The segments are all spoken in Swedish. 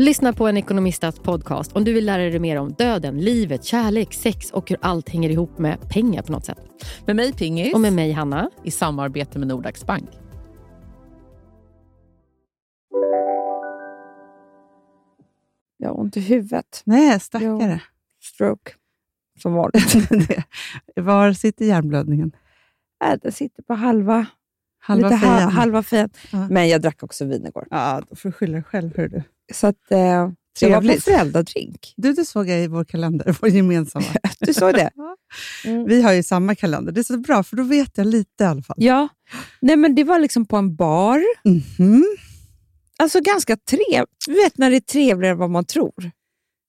Lyssna på en ekonomistats podcast om du vill lära dig mer om döden, livet, kärlek, sex och hur allt hänger ihop med pengar på något sätt. Med mig Pingis. Och med mig Hanna. I samarbete med Nordax Bank. Jag har ont i huvudet. Nej, stackare. Stroke. Som vanligt. Var sitter hjärnblödningen? Äh, den sitter på halva Halva lite halva fejan. Ja. Men jag drack också vin igår. Ja, då får du skylla dig själv. Hör du. Så att, eh, jag var på föräldradrink. Du, det såg jag i vår kalender, vår gemensamma. Du såg det? Mm. Vi har ju samma kalender. Det är så bra, för då vet jag lite i alla fall. Ja. Nej, men det var liksom på en bar. Mhm. Alltså ganska trevligt. Du vet när det är trevligare än vad man tror.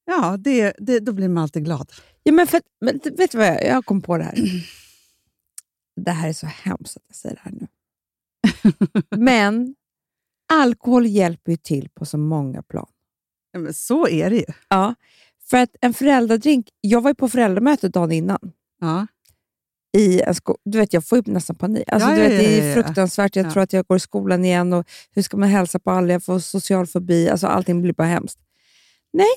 Ja, det, det, då blir man alltid glad. Ja, men för, men vet du vad jag, jag kom på det här? Det här är så hemskt att jag säger det här nu. Men alkohol hjälper ju till på så många plan. Ja, men så är det ju. Ja, för att en föräldradrink... Jag var ju på föräldramöte dagen innan. Ja. I en sko- du vet, jag får ju nästan panik. Alltså, Ja, du vet, det är fruktansvärt. Jag Ja. tror att jag går i skolan igen. Och hur ska man hälsa på alla? Jag får social fobi. Alltså, allting blir bara hemskt. Nej,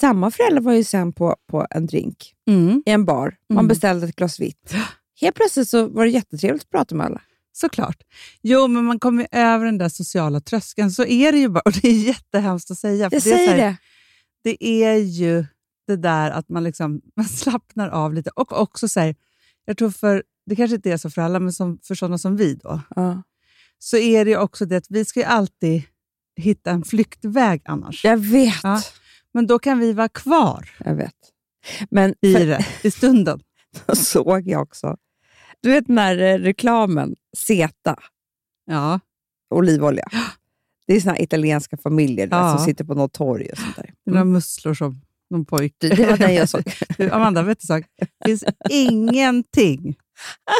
samma föräldrar var ju sen på, på en drink Mm. i en bar. Man Mm. beställde ett glas vitt. Helt plötsligt så var det jättetrevligt att prata med alla. Såklart. Jo, men man kommer över den där sociala tröskeln. Så är det ju bara. Och det är jättehemskt att säga. för Jag det säger här- det. det är ju det där att man, liksom, man slappnar av lite. Och också så här, jag tror för, det kanske inte är så för alla, men som, för sådana som vi då, Ja. så är det ju också det att vi ska ju alltid hitta en flyktväg annars. Jag vet. Ja. Men då kan vi vara kvar Jag vet. Men i för- det, i stunden. Då såg jag också. Du vet den här eh, reklamen, Zeta, Ja. olivolja. Det är såna här italienska familjer du Ja. som sitter på något torg och sånt där. Några musslor som någon pojke. Det var den jag såg. Du, Amanda, vet du sak? Det finns ingenting.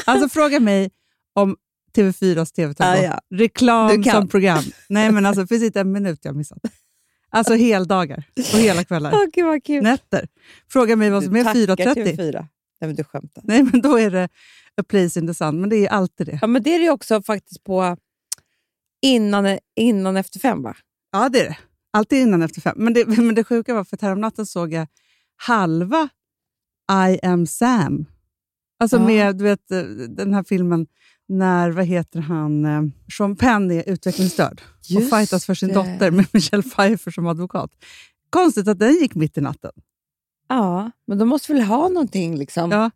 Alltså fråga mig om TV4s TV-tablå. Ah, ja. Reklam Du som program. Nej, men alltså, det finns inte en minut jag missat. Alltså heldagar och hela kvällar. Åh, gud vad kul. Nätter. Fråga mig vad som är Tackar 4.30. TV4. Nej, men du skämtar. Nej, men då är det A place in the sun. Men det är alltid det. Ja, men det är det ju också faktiskt på innan, innan efter fem, va? Ja, det är det. Alltid innan efter fem. Men det, men det sjuka var för att häromnatten såg jag halva I am Sam. Alltså Ja. med du vet, eh, den här filmen när, vad heter han, eh, Sean Penn är utvecklingsstörd och Just fightas för sin det. dotter med Michelle Pfeiffer som advokat. Konstigt att den gick mitt i natten. Ja, men de måste väl ha någonting liksom. Ja.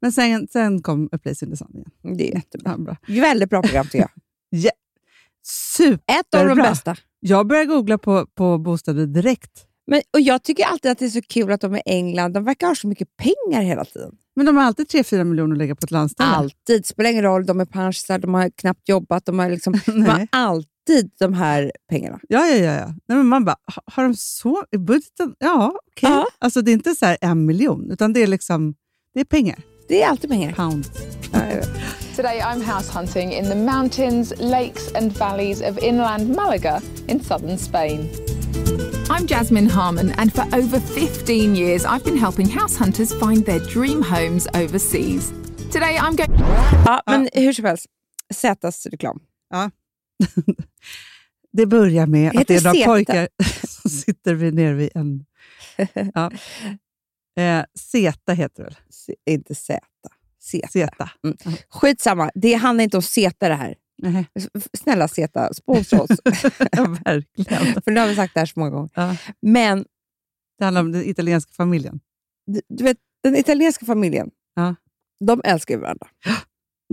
Men sen, sen kom the sun igen. Det är jättebra. Ja, bra. Väldigt bra program tycker jag. Ja. Superbra! Ett av de bästa. Jag började googla på, på bostäder direkt. Men, och Jag tycker alltid att det är så kul att de är i England. De verkar ha så mycket pengar hela tiden. Men de har alltid 3-4 miljoner att lägga på ett landställe. Alltid. Spelar ingen roll. De är pensionärer, de har knappt jobbat. De har, liksom, de har Nej. Alltid de här pengarna. Ja, ja, ja. ja. Nej, men man bara, ha- har de så i budgeten? Ja, okej. Ja. Alltså, det är inte så här en miljon, utan det är liksom det är pengar. Det är alltid pengar. Pound. Ja. Today I'm house hunting in the mountains, lakes, and valleys of inland Malaga in southern Spain. I'm Jasmine Harmon, and for over 15 years, I've been helping house hunters find their dream homes overseas. Today, I'm going. Ja, men hur som helst. Zätas reklam. Det börjar med att det är några pojkar som sitter vid, nere vid en... Ja. Eh, Zeta heter det väl? Z- Inte Zäta. Zeta. Zeta. Skitsamma. Det handlar inte om Zeta det här. Nej, Snälla Zeta, sponsra oss. ja, verkligen. För nu har vi sagt det här så många gånger. Ja. Men Det handlar om den italienska familjen. du, du vet, den italienska familjen, Ja. de älskar varandra.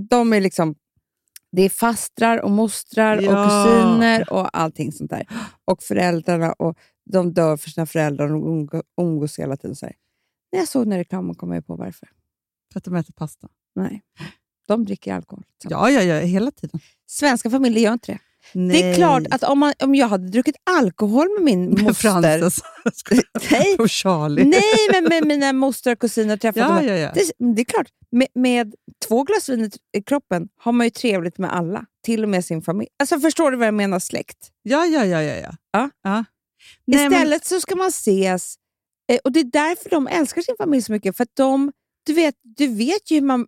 De är liksom, det är fastrar och mostrar och Ja. kusiner och allting sånt där. Och föräldrarna, och de dör för sina föräldrar och umgås hela tiden. Så här. När jag såg den här reklamen kom jag på varför. För att de äter pasta. Nej, de dricker alkohol. Ja, ja, ja, hela tiden. Svenska familjer gör inte det. Det är klart att om, man, om jag hade druckit alkohol med min moster... Frances Nej. och Charlie. Nej, men med mina mostrar och kusiner träffat Ja, ja, ja. Det, det är klart, med, med två glas vin i- kroppen har man ju trevligt med alla. Till och med sin familj. Alltså Förstår du vad jag menar släkt? Ja, ja, ja. ja, ja. Ja. ja. Nej, men- Istället så ska man ses, eh, och det är därför de älskar sin familj så mycket. För de, du, vet, du vet ju hur man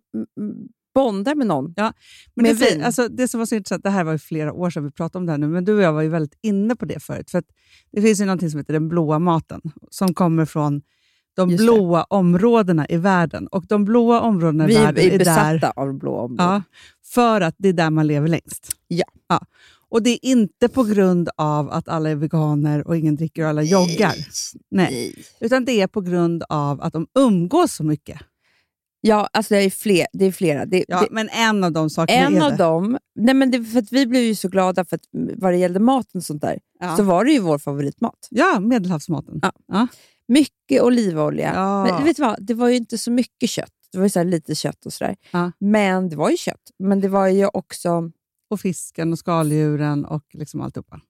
bondar med någon. Men med det, vin. alltså, det som var så intressant, det här var ju flera år sedan vi pratade om det här nu, men du och jag var ju väldigt inne på det förut. För att det finns ju någonting som heter den blåa maten, som kommer från de Just det. blåa områdena i världen. Och de blåa områdena i Vi världen är är besatta där, av blå områden. ja, för att det är där man lever längst. Ja. ja. Och det är inte på grund av att alla är veganer och ingen dricker och alla joggar. Nej. Utan det är på grund av att de umgås så mycket. Ja, alltså det är, fler, det är flera. Det, Ja, det, men en av de sakerna en av dem, nej men det, för att vi blev ju så glada för att vad det gällde maten och sånt där, Ja. så var det ju vår favoritmat. Ja, medelhavsmaten. Ja. Ja. Mycket olivolja. Ja. Men vet du vad? Det var ju inte så mycket kött. Det var ju så lite kött och sådär. Ja. Men det var ju kött. Men det var ju också Och fisken och skaldjuren och liksom alltihopa.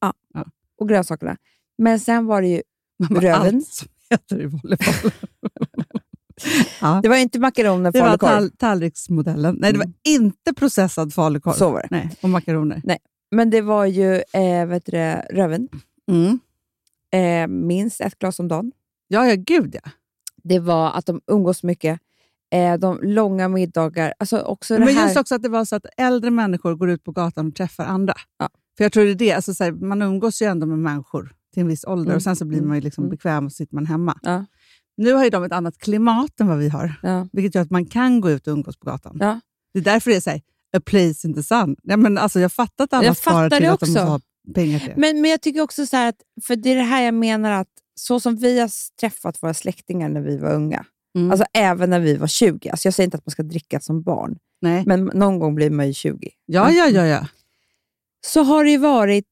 och grönsakerna. Men sen var det ju Röven. Allt som heter i volleyboll. ja. det var inte makaroner, Det var falukorv. tall tallriksmodellen. Nej, det var inte processad falukorv. Så var det. Nej, och makaroner. Men det var ju eh, vet du det, röven. Mm. Eh, minst ett glas om dagen. Ja, ja, gud ja. Det var att de umgås mycket. Eh, de långa middagar. Alltså också det Men här. just också att det var så att äldre människor går ut på gatan och träffar andra. Ja. För jag tror det är det. Alltså, så här, man umgås ju ändå med människor till en viss ålder Mm, och sen så blir mm, man ju liksom mm. bekväm och så sitter man hemma. Ja. Nu har ju de ett annat klimat än vad vi har, ja. vilket gör att man kan gå ut och umgås på gatan. Ja. Det är därför det är så här, a place in the sun. Nej, men alltså, jag fattar att alla Jag sparar fattar till det att de måste också. ha pengar till det. Men, men jag tycker också så att, för det är det här jag menar att så som vi har träffat våra släktingar när vi var unga, Mm. alltså även när vi var 20, alltså jag säger inte att man ska dricka som barn, Nej. men någon gång blir man ju 20, Ja, ja, ja. ja. så har det ju varit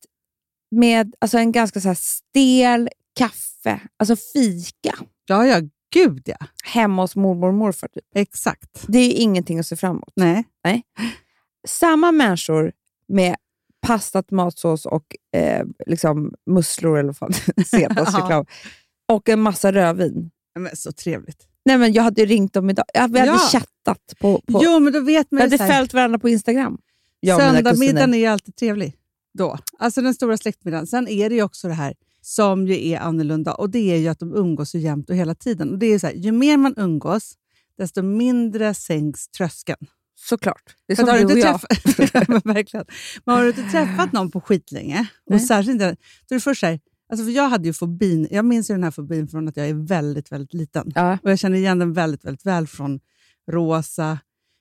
med alltså en ganska så stel kaffe, alltså fika, Ja, ja, gud ja. hemma hos mormor och morfar. Typ. Exakt. Det är ju ingenting att se fram emot. Nej. Samma människor med pasta, tomatsås och eh, liksom musslor eller vad Ja. reklam. Och en massa rödvin. Men så trevligt. Nej, men jag hade ju ringt dem idag. Ja, Vi hade Ja. chattat. På, på, Jo, men då vet vi man ju hade följt varandra på Instagram. Jag Söndagsmiddagen är ju alltid trevlig. Då. Alltså den stora släktmiddagen. Sen är det ju också det här som ju är annorlunda och det är ju att de umgås ju jämt och hela tiden. Och det är så här, ju mer man umgås, desto mindre sänks tröskeln. Såklart. Det är som har du du och jag. verkligen. Men har du inte träffat någon på skitlänge, och särskilt inte, då är det först så här, alltså för jag hade ju fobin, jag minns ju den här fobin från att jag är väldigt, väldigt liten. Ja. Och jag känner igen den väldigt, väldigt väl från Rosa.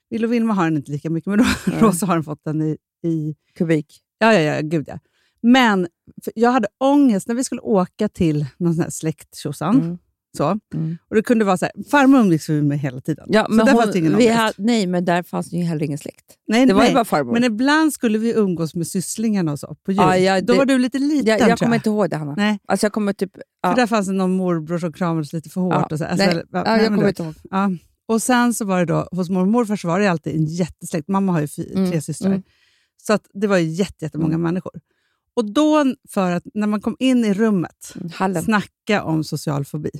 Vill och Vilma har den inte lika mycket, men Ja. Rosa har den fått den i, i Kubik. Ja, ja, ja, gud ja. Men jag hade ångest när vi skulle åka till någon sån här släkttjosan. Mm. Så. Mm. Och det kunde vara så här, farmor umgicks vi med hela tiden. Ja, så men hon, fanns det ingen vi hade, Nej, men där fanns ju heller ingen släkt. nej, Det var nej. bara farmor. Men ibland skulle vi umgås med sysslingarna och så, på jul. Ja, ja, Då det- var du lite liten jag jag tror kommer jag. inte ihåg det, Hanna. Nej, Alltså, jag kommer typ... Ja. för där fanns det någon morbror som kramades lite för hårt. Ja, Och, så. Alltså, nej, ja, jag kommer inte ihåg. Ja. Och sen så var det då, hos mormor och morfar så var det alltid en jättesläkt. Mamma har ju fy, Mm, tre systrar. mm. Så att det var ju jätte, jättemånga människor. Och då, för att när man kom in i rummet, Hallen. snacka om social fobi,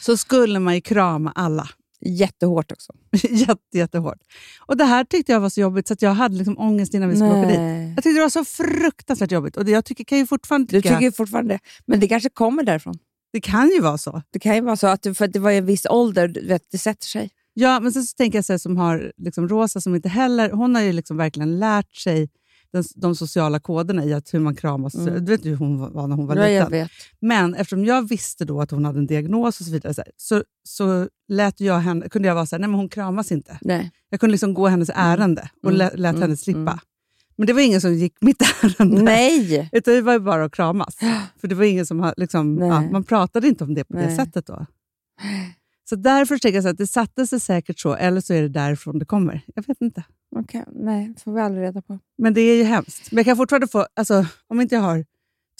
så skulle man ju krama alla. Jättehårt också. Jätte, jättehårt. Och det här tyckte jag var så jobbigt så att jag hade liksom ångest innan vi skulle åka dit. Jag tyckte det var så fruktansvärt jobbigt. Och det, jag tycker, kan ju fortfarande Du tycka, tycker ju fortfarande Men det kanske kommer därifrån. det kan ju vara så. Det kan ju vara så att du, för att det var en viss ålder, du vet, det sätter sig. Ja, men sen så tänker jag så här, som har liksom Rosa som inte heller, hon har ju liksom verkligen lärt sig den, de sociala koderna i att hur man kramas. Mm. Du vet hur hon var när hon var Ja, liten. Men eftersom jag visste då att hon hade en diagnos och så vidare, så, så, så lät jag henne, kunde jag vara så här, nej men hon kramas inte. Nej. Jag kunde liksom gå hennes ärende och Mm. lät, lät Mm. henne slippa. Mm. Men det var ingen som gick mitt ärende. Nej! Utan det var bara att kramas. För det var ingen som liksom, ja, man pratade inte om det på det Nej. sättet då. Så därför tänker jag att det satte sig säkert så, eller så är det därifrån det kommer. Jag vet inte. Okej, nej, får vi aldrig reda på. Men det är ju hemskt. Men jag kan fortfarande få, alltså, om inte jag har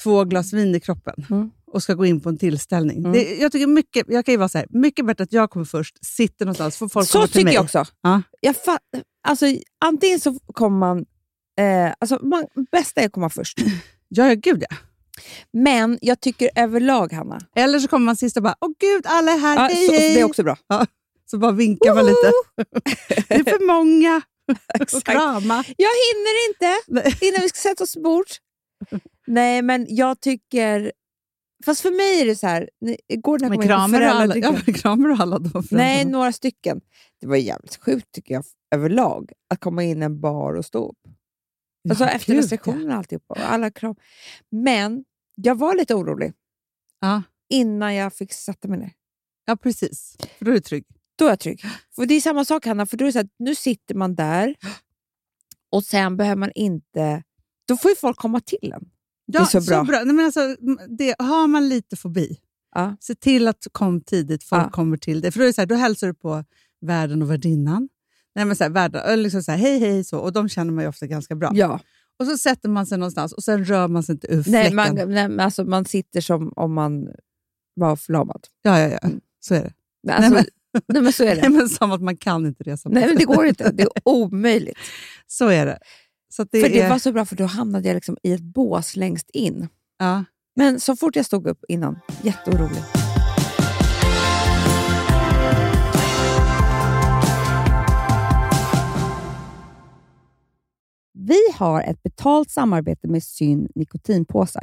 två glas vin i kroppen Mm. och ska gå in på en tillställning. Mm. Det, jag tycker mycket, jag kan ju vara så här, mycket bättre att jag kommer först, sitter någonstans, får folk Så tycker mig. jag också. Ja. Jag fa- alltså, antingen så kommer man Eh, alltså, man, bästa är att komma först. Ja, ja, gud ja. Men jag tycker överlag, Hanna, Eller så kommer man sist och bara, åh gud, alla är här, ja, hej så, hej. det är också bra. Så bara vinkar man lite. det är för många. Och krama. Jag hinner inte innan vi ska sätta oss bords. Nej, men jag tycker... Fast för mig är det så här... Igår när jag Men kramar du, alla, ja, kramar du alla då? Nej, några stycken. Det var jävligt sjukt tycker jag överlag att komma in i en bar och stå upp. Alltså Ja, efter restriktionerna och alltihopa. Alla kram. Men jag var lite orolig Ja. innan jag fick sätta mig ner. Ja, precis. För då är du trygg. Då är jag trygg. För det är samma sak Hanna, för då är det så här, nu sitter man där och sen behöver man inte... Då får ju folk komma till en. Ja, är så bra. Nej, men alltså, det, har man lite fobi, Ja. se till att kom tidigt, folk Ja. kommer till dig. För då, är det så här, då hälsar du på värden och värdinnan. Nej, men så här, värden, liksom så här, hej hej, så, och de känner man ju ofta ganska bra. ja. Och så sätter man sig någonstans och sen rör man sig inte ur Nej, fläcken. man, nej, men alltså, man sitter som om man var förlamad. Ja, ja, ja. Så är det. Nej, Alltså, Nej, nej, men... så är Nej, det. men som att man kan inte resa Nej, men det går inte. Det är omöjligt. Så är det. Så det för det är, var så bra, för då hamnade jag liksom i ett bås längst in. ja. Men så fort jag stod upp innan, jätteorolig. Vi har ett betalt samarbete med Syn nikotinpåsar.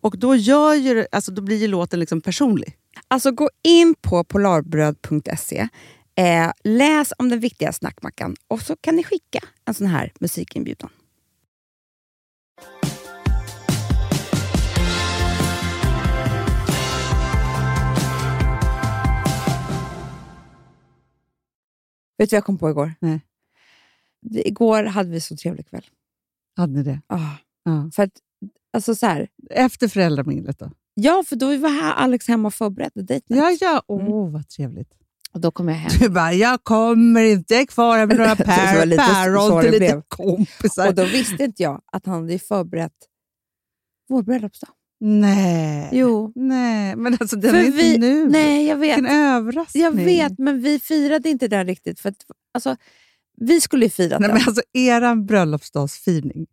Och då, gör ju, alltså, då blir ju låten liksom personlig. Alltså gå in på polarbröd.se, eh, läs om den viktiga snackmackan och så kan ni skicka en sån här musikinbjudan. Vet du vad jag kom på igår? Nej. Igår hade vi så trevlig kväll. Hade ni det? Ah, Ja. för att, alltså så här, Efter föräldraminglet då? ja, för då var här Alex hemma och förberedde dejten. Ja, ja. Åh, Mm. vad trevligt. Och då kom jag hem. Du bara, jag kommer inte, kvar här med några pär, päron till lite kompisar. Och då visste inte jag att han hade förberett vår bröllopsdag. Nej. Jo. Nej, men alltså den För är inte vi- nu. Nej, jag vet. Vilken överraskning. Jag vet, men vi firade inte den riktigt. För att, alltså, vi skulle ju fira Nej, den. men alltså, eran bröllopsdagsfirning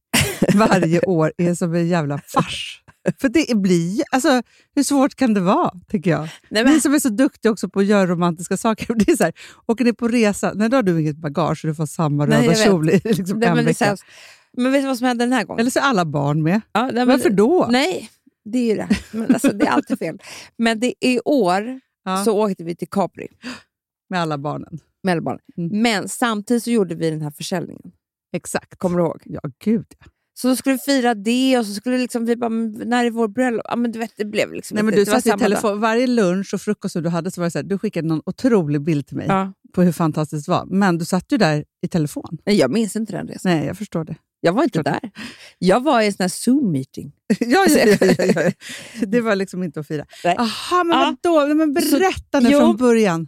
varje år är som en jävla fars. För det blir alltså, Hur svårt kan det vara, tycker jag? Nej, Ni men, som är så duktiga också på att göra romantiska saker. Det är så här, åker ni på resa, nej, då har du inget bagage och du får samma Nej, röda kjol i liksom nej, en men, vecka. men vet du vad som hände den här gången? Eller så är alla barn med. Ja, nej, men- Varför då? Nej, det är ju det. Men, alltså, det är alltid fel. Men det, i år Ja, så åkte vi till Capri med alla barnen. med alla barn. Mm. Men samtidigt så gjorde vi den här försäljningen. Exakt. Kommer du ihåg? Ja, gud ja. Så då skulle vi fira det och så skulle liksom vi bara, när är vår bröllop? Ja, men du vet, det blev liksom Nej, men du satt i dag. telefon, varje lunch och frukost som du hade så var det så här, du skickade någon otrolig bild till mig Ja. på hur fantastiskt det var. Men du satt ju där i telefon. Nej, jag minns inte den resan. Nej, jag förstår det. Jag var inte Klart. där. Jag var i en sån här Zoom-meeting. ja, ja, ja, ja, ja. Det var liksom inte att fira. Nej. Aha, men Ja. vadå? Men berätta nu från början.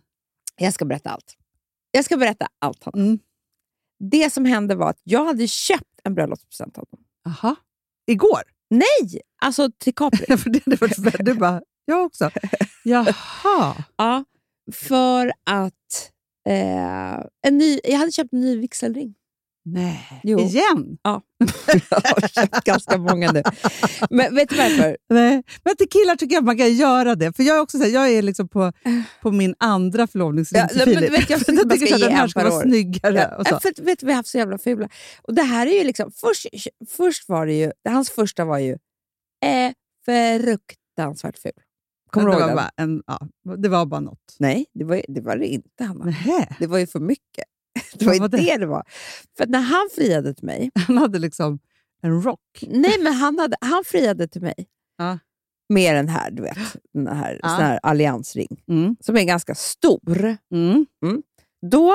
Jag ska berätta allt. Jag ska berätta allt. Hanna. Mm. Det som hände var att jag hade köpt en bröllopspresent av dem. Aha. Igår? Nej! Alltså till Capri. Det var, du bara, jag också. Jaha. ja, för att eh, en ny, jag hade köpt en ny vigselring. Nej. Jo. Igen? jag har köpt ganska många nu. Men vet du varför? Nej. Men till killar tycker jag man kan göra det. För Jag är också så här, jag är liksom på, på min andra förlovningsring Ja, men vet, jag För tycker att den här ska vara år. snyggare. Ja, för, att- vet du, vi har haft så jävla fula. Och det här är ju liksom, först, först var det ju, hans första var ju eh, fruktansvärt ful. Kommer det, var bara en, ja, det var bara något. Nej, det var, det var det inte, Hanna. Det var ju för mycket. Det var ju det? det? det var. För när han friade till mig, Han hade liksom en rock. nej men han, hade, han friade till mig Ja. med den här, du vet, den här, Ja. sån här alliansring Mm. som är ganska stor. Mm. Då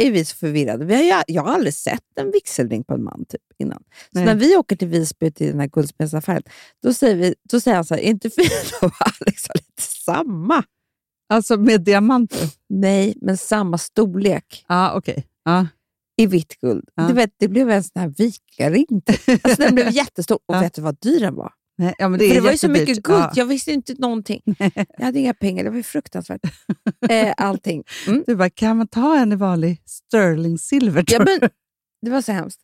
är vi så förvirrade. Vi har jag har aldrig sett en vigselring på en man typ innan. Så Nej. när vi åker till Visby till den här guldsmedsaffären, då säger, vi, då säger han så här, är inte fint om Alex har lite samma? Alltså med diamanter? Nej, men samma storlek Ja, okej. Ja. i vitt guld. Ja. Du vet, det blev en sån här vikaring. Alltså, den blev jättestor. Och Ja. vet du vad dyr den var? Nej, ja, det det var ju så mycket guld. Ja. Jag visste inte någonting. Jag hade inga pengar. Det var ju fruktansvärt. eh, allting. Mm. Du bara, kan man ta en i vanlig sterling silver? Ja, men, det var så hemskt.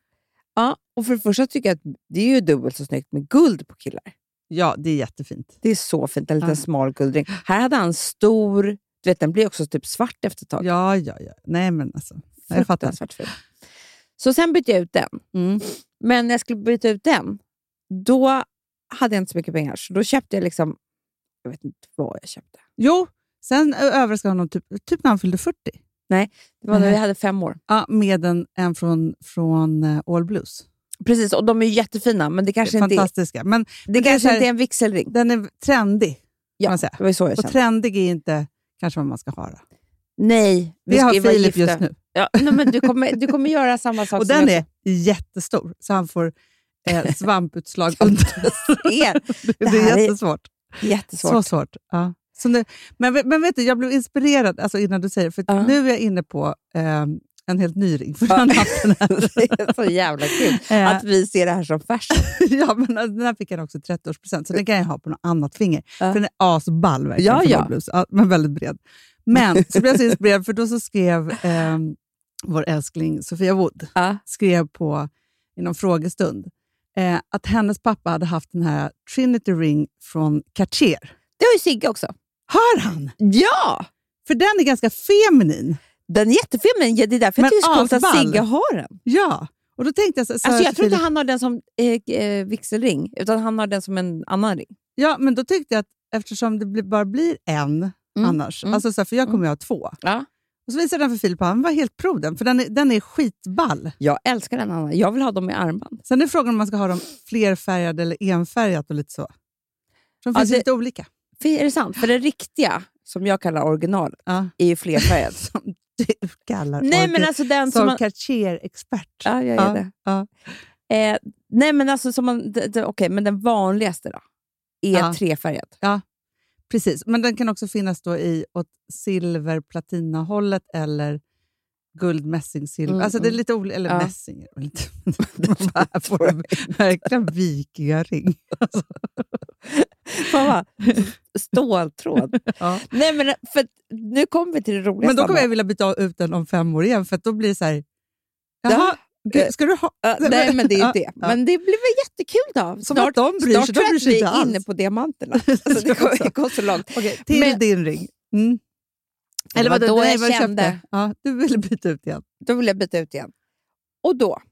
Ja, och för det första tycker jag att det är ju dubbelt så snyggt med guld på killar. ja, det är jättefint. Det är så fint. En liten Ja. smal guldring. Här hade han stor... Du vet, den blir också typ svart efter ett tag. Ja, ja, ja. Nej, men alltså. Jag fattar. Ful. Så sen bytte jag ut den. Mm. Men när jag skulle byta ut den, då hade jag inte så mycket pengar. Så då köpte jag liksom... Jag vet inte vad jag köpte. Jo, sen överraskade honom typ, typ när han fyllde 40. Det var när Nej. vi hade fem år. Ja, med en, en från, från eh, All Blues. Precis, och de är jättefina, men det kanske, inte, är- Fantastiska. Men det det är kanske så här- inte är en vigselring. den är trendig. kan Ja, man säga. det var så jag Och kände. trendig är inte kanske vad man ska ha. Då. Nej, vi Det ska har Filip gifta. just nu. Ja, nej, men du, kommer, du kommer göra samma sak Och som den jag är jättestor, så han får eh, svamputslag under. det är är jättesvårt. jättesvårt. Så svårt. Ja. Så nu, men, men vet du, jag blev inspirerad alltså innan du säger det, för Ja. nu är jag inne på eh, en helt ny ring. För den här. det är så jävla kul Eh, att vi ser det här som fashion. ja, men den här fick jag också 30-årspresent, så den kan jag ha på något annat finger. För den är asball verkligen, Ja, ja. ja. Men väldigt bred. Men så blev jag så inspirerad, för då så skrev eh, vår älskling Sofia Wood skrev på i någon frågestund eh, att hennes pappa hade haft den här Trinity Ring från Cartier. Det har ju Sigge också. Har han? Ja! För den är ganska feminin. Den är jättefin, men det är därför Men jag tycker det är så coolt att. Sigge har den. Ja, och då tänkte jag så, så Alltså, jag tror inte han har den som eh, eh, vigselring, utan han har den som en annan ring. Ja, men då tyckte jag att eftersom det bara blir en annars, mm, alltså så här, för jag kommer ju ha två. Ja. Och så visade jag den för Filip och han var helt pro den, för den är, den är skitball. Jag älskar den Anna. Jag vill ha dem i armband. Sen är frågan om man ska ha dem flerfärgade eller enfärgat och lite så. De Ja, finns det- lite olika. Är det sant? För det riktiga, som jag kallar original, Ja. är ju flerfärgad. Som du kallar Nej, orgi- men alltså den som som man... Cartier-expert. Ja, jag är Ja, det. ja. Eh, nej, men alltså som man... Okej, men den vanligaste då? Är Ja. trefärgad. Precis, men den kan också finnas då i åt silver platina hållet eller guld mässing silver. Mm, alltså det är mm. lite olika, eller Ja. mässing. Här får verkligen vikingaring. Alltså, Fan vad Ståltråd. Ja. Nej, men för nu kommer vi till det roligaste. Men då kommer jag vilja byta ut den om fem år igen, för då blir det så här... Ja. Jaha, gud, ska du ha... Ja, nej, men det är ju det. Men det blir väl jättekul då. Som att de bryr snart sig, tror de bryr sig vi är inne på diamanterna. Alltså, det går, det går så långt. Okej, till Men- din ring. Mm. Eller vad då nej, jag vad kände. köpte. Ja, du ville byta ut igen. Då vill jag byta ut igen. Och då,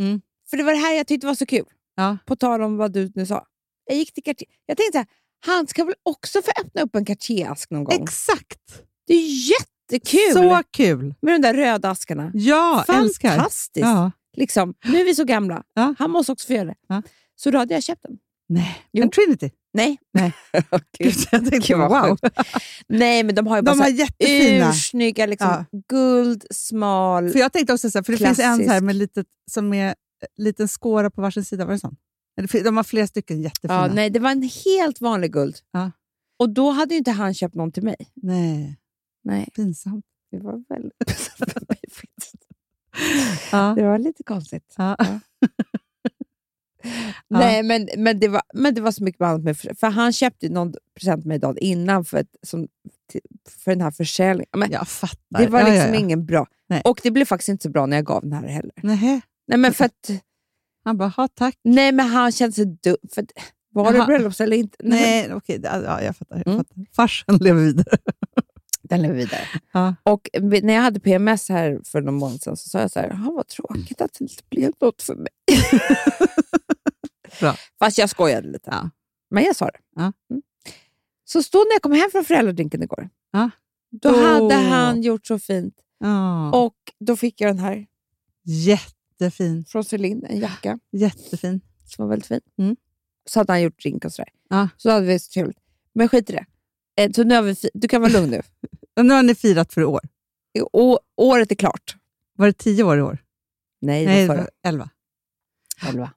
Mm. för det var det här jag tyckte var så kul, Ja. på tal om vad du nu sa. Jag gick till Cartier. Jag tänkte så här, han ska väl också få öppna upp en Cartier-ask någon gång? Exakt! det är jättekul Så kul! med de där röda askarna. Ja, älskar. Fantastiskt! Ja. Liksom, nu är vi så gamla. Ja. Han måste också få göra det. Ja. Så då hade jag köpt den. Nej, Jo. en Trinity. Nej. Nej. Gud, jag tänkte, wow. Nej, men de har ju bara De har jättefina. ursnygga liksom, Ja. guld, smal... För jag tänkte också så här, för det finns en så här Klassisk. med litet, som är liten skåra på varsin sida. Var det sån? De har flera stycken jättefina. Ja, nej, det var en helt vanlig guld. Ja. Och då hade ju inte han köpt någon till mig. nej, Nej, pinsamt. det var väldigt... för mig faktiskt. Ja. det var lite konstigt. Ja. Nej, men, men, det var, men det var så mycket annat med för, han köpte någon present till mig dagen innan för, ett, som, till, för den här försäljningen. Men Jag fattar. det var Ja, liksom ja, ja. ingen bra. Nej. Och det blev faktiskt inte så bra när jag gav den här heller. Nej. Nej, men för att, Han bara, ha tack. nej, men han kände sig dum. För var det bröllops eller inte? Nej, Nej, okej. ja, Ja, jag fattar. Jag Mm. fattar. Farsen lever vidare. Den lever vidare. Ja. Och när jag hade PMS här för någon månad sedan så sa jag så här, "Ja, vad tråkigt att det inte blev något för mig. Bra. Fast jag skojade lite. Ja. Men jag sa det. Ja. Mm. Så stod när jag kom hem från föräldradrinken igår. Ja. Då Åh. hade han gjort så fint. Ja. Och då fick jag den här Jättefin. från Celine, en jacka Jättefin. som var väldigt fin. Mm. Så hade han gjort drink och sådär. Ja. Så hade vi så trevligt. Men skit i det. Eh, Så nu har vi fi- du kan vara lugn nu. Och nu har ni firat för i år. Å- året är klart. Var det tio år i år? Nej, det var förra. elva. Elva.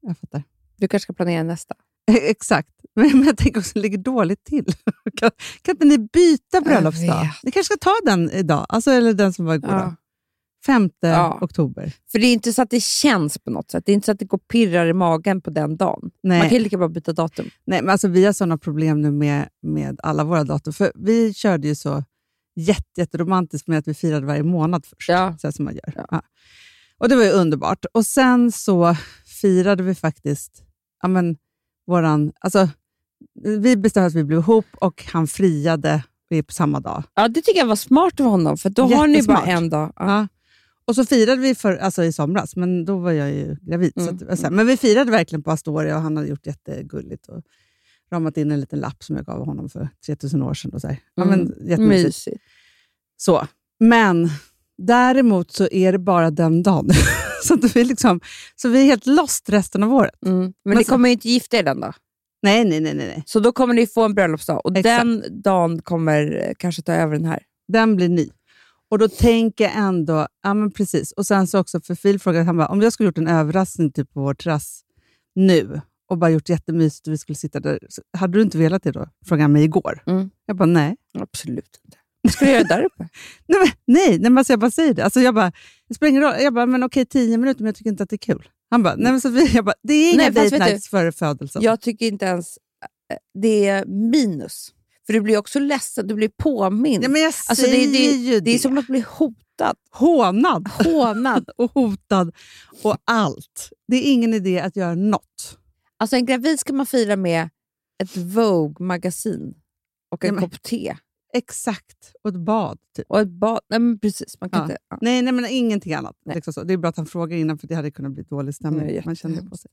Jag fattar. Du kanske ska planera nästa. Exakt. Men, men jag tänker också, det ligger dåligt till. kan, kan inte ni byta bröllopsdag? vet. Ni kanske ska ta den idag, alltså, eller den som var igår. Då. 5 Ja. oktober. För det är inte så att det känns på något sätt. Det är inte så att det går pirrar i magen på den dagen. Nej. Man kan lika bra byta datum. Nej, men alltså, vi har sådana problem nu med, med alla våra datum. För vi körde ju så jätte, jätteromantiskt med att vi firade varje månad först. Ja. Så som man gör. Ja. Ja. Och Det var ju underbart. Och Sen så firade vi faktiskt ja, men, våran... Alltså, vi bestämde att vi blev ihop och han friade vi på samma dag. Ja, det tycker jag var smart av honom, för då har ni bara en dag. Ja. Och så firade vi för, alltså i somras, men då var jag ju gravid. Mm, Så att, så här, men vi firade verkligen på Astoria och han hade gjort jättegulligt. Och ramat in en liten lapp som jag gav honom för 3000 år sedan. Och så här. Ja, Mm, men, jättemysigt. Mysigt. Så. Men däremot så är det bara den dagen. så, att vi liksom, så vi är helt lost resten av året. Mm. Men, Men ni så- kommer ju inte gifta er den. Nej, nej, nej. nej, nej. Så då kommer ni få en bröllopsdag och Exakt. den dagen kommer eh, kanske ta över den här. Den blir ny. Och då tänker jag ändå, ja men precis. Och sen så också, för Phil frågade, han bara, om jag skulle gjort en överraskning typ på vår terrass nu och bara gjort jättemysigt och vi skulle sitta där, hade du inte velat det då? Frågade han mig igår. Mm. Jag bara, nej. Absolut inte. Vad ska du göra där uppe? Nej, men, nej, nej men alltså jag bara säger det. Alltså jag bara, det spelar ingen roll. Jag bara, men okej, tio minuter, men jag tycker inte att det är kul. Han bara, nej men Sofia, jag bara, det är Nej, inga fast date nights före födelsen. Jag tycker inte ens eh, det är minus. För du blir också ledsen, du blir påmind. Nej, men jag alltså, det, säger det, ju det är det. som att bli hotad. Hånad Hånad. och hotad och allt. Det är ingen idé att göra något. Alltså en gravid ska man fira med ett Vogue-magasin och en Ja, kopp te. Exakt. Och ett bad. Typ. Och ett bad. Nej, men precis. Man kan Ja. inte, ja. Nej, nej, men ingenting annat. Liksom så. Det är bra att han frågar innan, för det hade kunnat bli dålig stämning. Nej, Man kände på sig.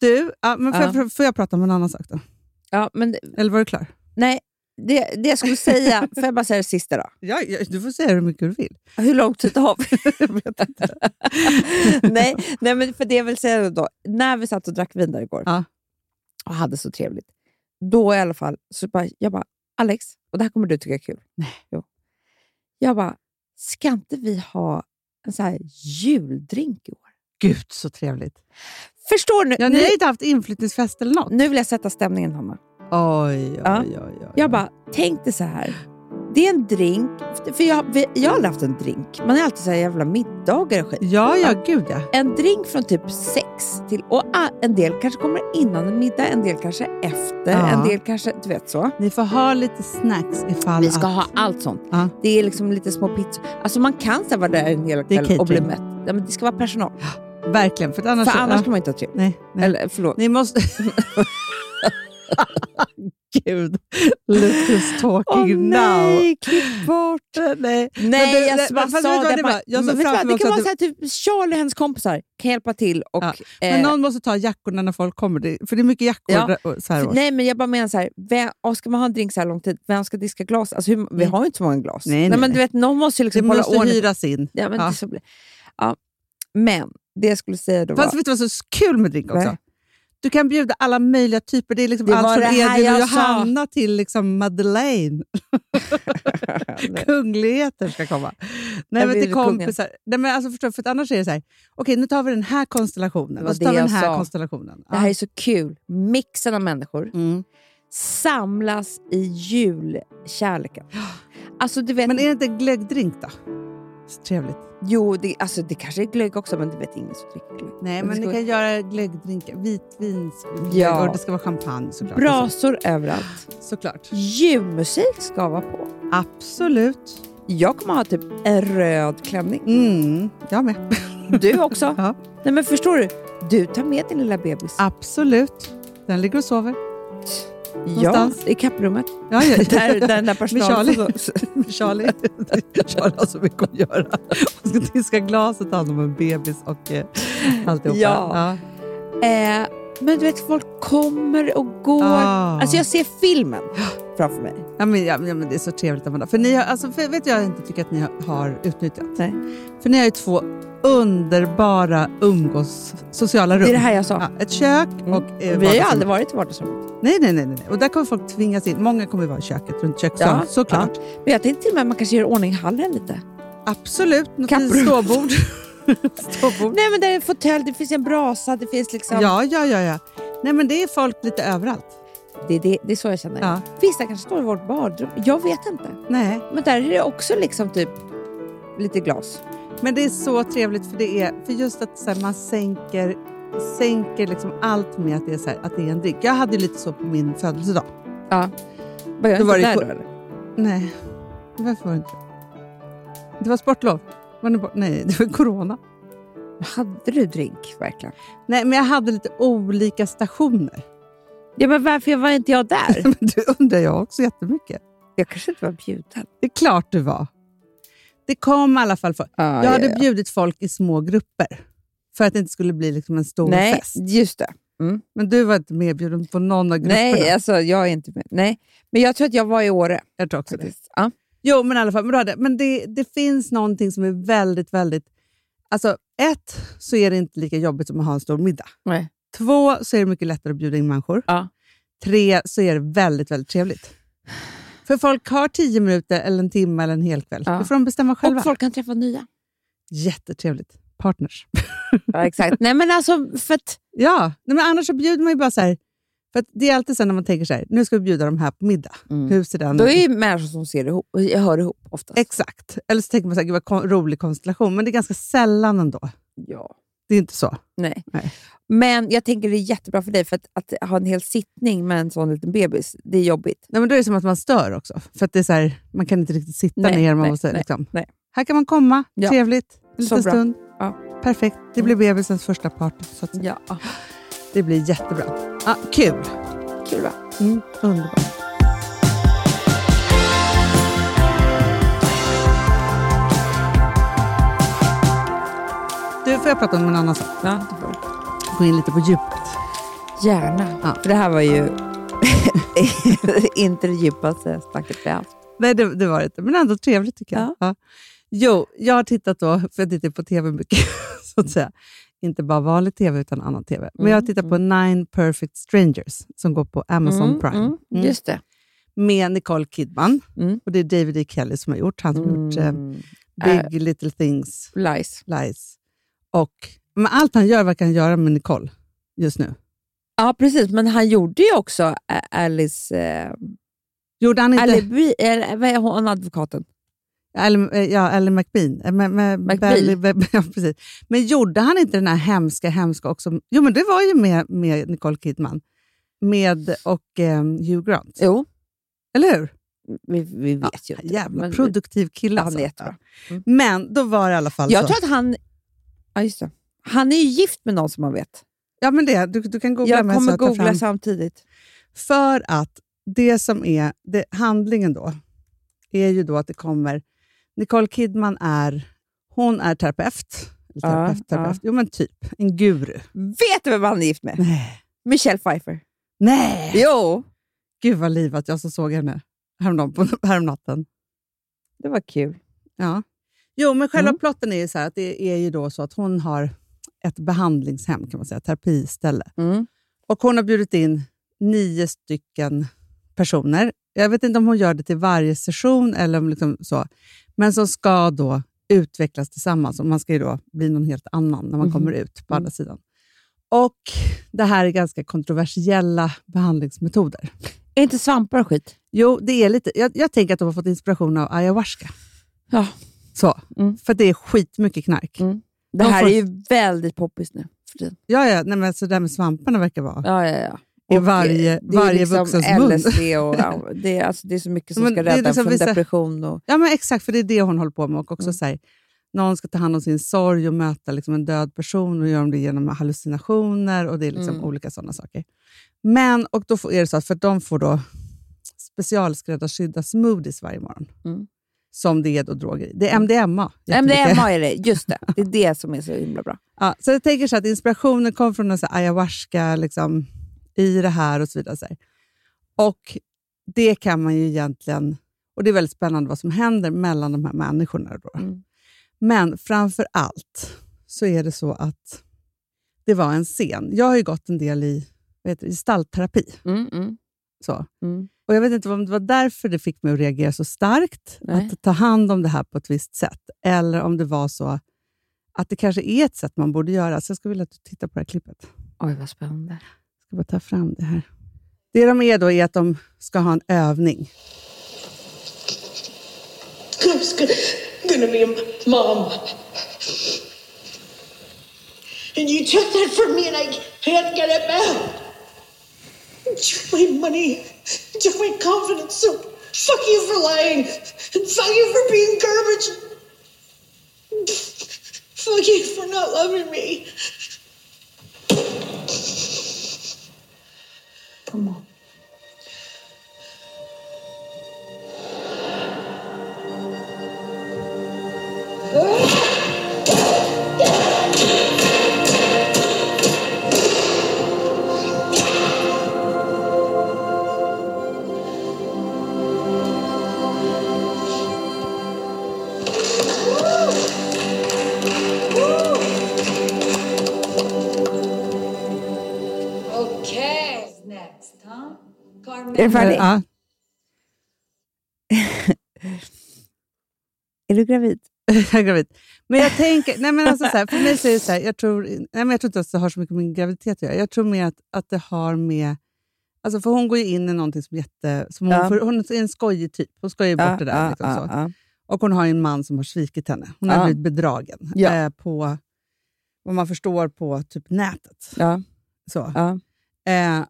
Du, ja, men får, Ja. jag, får jag prata om en annan sak då? Ja, men, Eller var du klar? nej, det, det jag skulle säga, får jag bara säga det sista då? Ja, ja, du får säga hur mycket du vill. Hur lång tid har vi? nej, nej, men för det jag vill säga då, när vi satt och drack vin där igår Ja. och hade så trevligt, då i alla fall, så bara, jag bara, Alex, och det här kommer du tycka är kul. Nej. Jo. Jag bara, ska inte vi ha en så här juldrink i år? Gud, så trevligt. Förstår du? Ja, ni har inte haft inflyttningsfest eller något? nu vill jag sätta stämningen, Hanna. Oj, oj, Ja. oj, oj, oj. Jag bara, tänk dig så här. Det är en drink, för jag, jag har aldrig haft en drink. Man har alltid så här jävla middagar och skit. Ja, ja, gud ja. En drink från typ sex till... Och en del kanske kommer innan en middag, en del kanske efter, Ja. en del kanske... Du vet så. Ni får ha lite snacks ifall Vi ska att... ha allt sånt. Ja. Det är liksom lite små pizzor. Alltså man kan så vara där en hel är kväll och bli mätt. Ja, men det ska vara personal. Verkligen, för annars... För annars ja. kan man inte ha trevligt. Nej, nej. Eller förlåt. Ni måste... Gud, who's talking now. nej, klipp bort! Nej, Nej, Men du- jag men bara sa du det. det bara-? Jag Men du det kan vara att så här, typ Charlie och hennes kompisar kan hjälpa till. Och, Ja, Men eh, någon måste ta jackorna när folk kommer. Det- För det är mycket jackor Ja. så här För, nej, men jag bara menar så här, vem, ska man ha en drink så här lång tid, vem ska diska glas? Alltså, hur, Vi har ju inte så många glas. Nej, nej, men nej. du vet, någon måste ju Det liksom hålla måste ordning. hyras in. Ja, men, Ja. Det så blir. Ja. men det jag skulle säga då Fast var... vet du vad som är så kul med drink också? Nej. Du kan bjuda alla möjliga typer. Det är liksom Det allt från Edvin och jag sa. Johanna till liksom Madeleine. Kungligheter ska komma. Nej, Jag men till kungen. kompisar. Nej, men alltså, förstå, för att annars är det så här, okej nu tar vi den här konstellationen och så tar vi den här sa. konstellationen. Det här är så kul. Mixen av människor Mm. samlas i julkärleken. Alltså, du vet, Men är det inte glöggdrink då? Så trevligt. Jo, det, alltså, det kanske är glögg också, men du vet ingen som dricker glögg. Nej, det men ska ni kan göra glöggdrinkar. Vitvins Ja. och det ska vara champagne såklart. Brasor överallt. Såklart. Julmusik ska vara på. Absolut. Jag kommer ha typ en röd klänning. Mm, jag med. Du också? Ja. Nej, men förstår du? Du tar med din lilla bebis. Absolut. Den ligger och sover. Ja, någonstans. i kapprummet. Ja, ja. Där, där den där personalen... Charlie. Charlie. Charlie har så mycket att göra. Hon ska diska glaset, ta hand om en bebis och eh, alltihopa. Ja. Eh, men du vet, folk kommer och går. Ah. Alltså jag ser filmen framför mig. Ja, men, ja, men det är så trevligt, Amanda. För ni har, alltså, för, vet jag inte tycker att ni har, utnyttjat? Nej. För ni har ju två underbara umgås sociala rum. Det är det här jag sa. Ja, ett kök Mm. och eh, Vi har ju aldrig varit i vardagsrummet. Nej, nej, nej, nej. Och där kommer folk tvingas in. Många kommer vara i köket, runt köksön, Ja, såklart. Men jag tänkte till och med att man kanske gör i ordning hallen lite. Absolut. Något Kapprum. ståbord. ståbord. Nej men där är en fåtölj, det finns en brasa, det finns liksom... Ja, ja, ja, ja. Nej, men det är folk lite överallt. Det, det, det är så jag känner. Ja. Vissa kanske står i vårt badrum. Jag vet inte. Nej, Men där är det också liksom typ lite glas. men det är så trevligt för det är för just att så här, man sänker, sänker liksom allt med att det, är så här, att det är en drink. Jag hade lite så på min födelsedag. Ja. Var jag inte var det där då eller? Nej, varför var det inte det? var sportlov. Var bort? Nej, det var corona. Hade du drink verkligen? Nej, men jag hade lite olika stationer. Ja men varför var inte jag där? Det undrar jag också jättemycket. jag kanske inte var bjuden. Det är klart du var. Det kom i alla fall folk. Ja, Jag hade ja, ja. bjudit folk i små grupper för att det inte skulle bli liksom en stor Nej, fest. just det. Men du var inte medbjuden på någon av grupperna. Nej, alltså jag är inte med. Nej. Men jag tror att jag var i Åre. Jag tror också det. faktiskt. Ja. Jo, men i alla fall. Men, hade, men det, det finns någonting som är väldigt, väldigt... Alltså, ett, så är det inte lika jobbigt som att ha en stor middag. Nej. Två, så är det mycket lättare att bjuda in människor. Ja. Tre, så är det väldigt, väldigt trevligt. För folk har tio minuter, eller en timme eller en hel kväll. Ja. Det får de bestämma själva. Och folk kan träffa nya. Jättetrevligt. Partners. Ja, exakt. Nej, men alltså, för att, ja, nej, men annars så bjuder man ju bara så här. För det är alltid så när man tänker så här, nu ska vi bjuda dem här på middag. Hur ser den då är ju människor som ser ihop, hör ihop oftast. Exakt. Eller så tänker man så här, vad kon- rolig konstellation. Men det är ganska sällan ändå. ja. Det är inte så. Nej. Nej. Men jag tänker det är jättebra för dig, för att, att ha en hel sittning med en sån liten bebis, det är jobbigt. Nej, men då är det som att man stör också. För att det är så här, man kan inte riktigt sitta Nej, ner. Man nej, måste, nej, liksom. nej. Här kan man komma, Ja. trevligt, en liten stund. Ja. Perfekt. Det blir bebisens första party. Så att. Ja. Det blir jättebra. Ja, kul. Kul va? Mm, underbart. Får jag prata om en annan sak? Ja, det får. Gå in lite på djupet. Gärna. Ja. För det här var ju inte det djupaste snacket vi haft. Nej, det, det var det inte. Men ändå trevligt tycker jag. Ja. Ja. Jo, jag har tittat då, för jag tittar på tv mycket, så att säga. Inte bara vanlig tv, utan annan tv. Men jag har tittat på Nine Perfect Strangers, som går på Amazon Mm, Prime. mm, Mm. Just det. Med Nicole Kidman. Mm. Och det är David E. Kelly som har gjort. Han som har gjort eh, Mm. Big Little Things, Lies. Lies. Och, men allt han gör verkar han göra med Nicole just nu. Ja, precis. Men han gjorde ju också Alice... Eh, Gjorde han inte... Alibi, eller, vad är hon, advokaten? Eller, eh, ja, eller McBean. Eh, Med, med McBeal. Belly- ja, precis. Men gjorde han inte den här hemska, hemska också? Jo, men det var ju med, med Nicole Kidman med och eh, Hugh Grant. Jo, Eller hur? vi, vi vet ju inte. Jävla Men- produktiv kille. Ja, han är alltså. jättebra. Mm. Men då var det i alla fall Jag så. tror att han... Ja, just det. Han är ju gift med någon som man vet. Ja, men det, du, du kan googla Jag kommer jag googla fram. samtidigt. För att det som är det, handlingen då, är ju då att det kommer... Nicole Kidman är, hon är terapeut. Eller Ja, terapeut, terapeut. ja. Jo, men typ. En guru. Vet du vem han är gift med? Nej. Michelle Pfeiffer. Nej! Jo, Gud vad livat jag så såg henne häromdagen, på, häromnatten. det var kul. Ja. Jo, men själva Mm. plotten är ju så att det är ju då så att hon har ett behandlingshem, kan man säga, terapiställe. Mm. Och hon har bjudit in nio stycken personer. Jag vet inte om hon gör det till varje session, eller om liksom så. men som ska då utvecklas tillsammans. Och man ska ju då bli någon helt annan när man Mhm. kommer ut på andra sidan. Och Det här är ganska kontroversiella behandlingsmetoder. Är inte svampar och skit? Jo, det är lite. Jag, jag tänker att de har fått inspiration av ayahuasca. Ja. Så, Mm. För det är skitmycket knark. Mm. Det De här får- är ju väldigt poppis nu för tiden. Ja, ja, nej, men så det där med svamparna verkar vara Ja, ja, ja. i varje, det varje liksom vuxens mun. LSD och ja, det, är, alltså, det är så mycket som Men ska rädda liksom från vissa- depression. Och, Ja, men exakt, för det är det hon håller på med. Och också Mm. så här, någon ska ta hand om sin sorg och möta liksom en död person och gör de det genom hallucinationer och det är liksom Mm. olika sådana saker. Men, och då får, är det så att för de får då specialskräddarsydda smoothies varje morgon. Mm. Som det är då droger i. Det är MDMA. jättemycket. MDMA är det, just det. Det är det som är så himla bra. Ja, så jag tänker så att inspirationen kom från så här ayahuasca liksom, i det här och så vidare. Så. Och det kan man ju egentligen... Och det är väldigt spännande vad som händer mellan de här människorna. Då. Mm. Men framför allt så är det så att det var en scen. Jag har ju gått en del i vad heter det, gestaltterapi. Mm, mm, Så. mm. Och Jag vet inte om det var därför det fick mig att reagera så starkt, Nej. att ta hand om det här på ett visst sätt. Eller om det var så att det kanske är ett sätt man borde göra. Så jag skulle vilja att du tittar på det här klippet. Oj, vad spännande. Jag ska bara ta fram det här. Det de är då är att de ska ha en övning. I was gonna, gonna be a mom. And you took that from me and I can't get it back. Took my money, took my confidence, so fuck you for lying. And fuck you for being garbage. Fuck you for not loving me. Come on. Är det färdigt? Ja. är du gravid? jag är gravid. Men jag tänker, nej men alltså så här, för mig så är det så här, jag tror, nej men jag tror inte att det har så mycket med min graviditet att göra. Jag tror mer att, att det har med... Alltså för hon går ju in i någonting som, jätte, som hon, Ja. för hon är en skojig typ. Hon skojar bort det där. liksom så. Och hon har en man som har svikit henne. Hon har Ja. blivit bedragen Ja. eh, på vad man förstår på typ nätet. ja, Så. ja. Eh,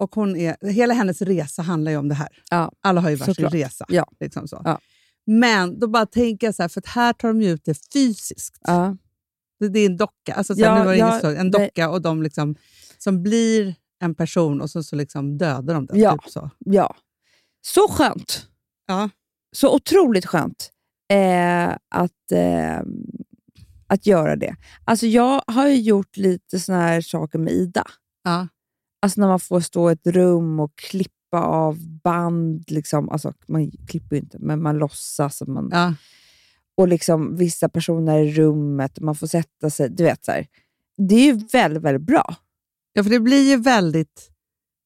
och hon är, hela hennes resa handlar ju om det här. Ja, Alla har ju varsin såklart. resa. Ja. Liksom så. Ja. Men då bara tänker jag så här, för här tar de ju ut det fysiskt. ja. Det, det är en docka, alltså så här, nu var det ja, så, en docka och de liksom, som blir en person och så, så liksom dödar de den. Ja. Typ så. ja. Så skönt. Ja. Så otroligt skönt eh, att, eh, att göra det. Alltså jag har ju gjort lite såna här saker med Ida. Ja. Alltså när man får stå i ett rum och klippa av band. Liksom. Alltså, man klipper ju inte, men man låtsas. Och, man, Ja. och liksom vissa personer i rummet. Man får sätta sig. Du vet, så här. Det är ju väldigt, väldigt bra. ja, för det blir ju väldigt...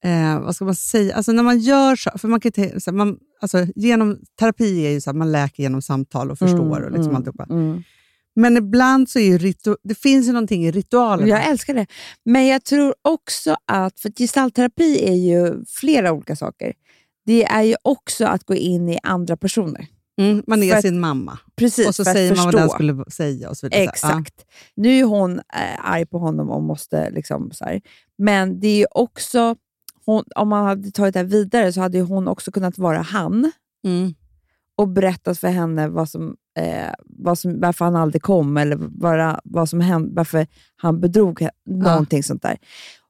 Eh, vad ska man säga? Alltså när man gör så, för man kan så här, man, alltså genom, Terapi är ju så att man läker genom samtal och förstår. och liksom alltihopa. mm. Men ibland så är ritu- det finns ju någonting i ritualen. Jag älskar det. Men jag tror också att, för att gestaltterapi är ju flera olika saker. Det är ju också att gå in i andra personer. Mm, man är För att- sin mamma. Precis, och så att säger man vad den skulle säga. Och så vidare. Exakt. Nu är hon eh, arg på honom och måste... Liksom, så här. Men det är ju också... Hon, om man hade tagit det här vidare så hade ju hon också kunnat vara han Ja. Mm. och berättat för henne vad som, eh, vad som, varför han aldrig kom eller vad, vad som hände, varför han bedrog. Någonting sånt där.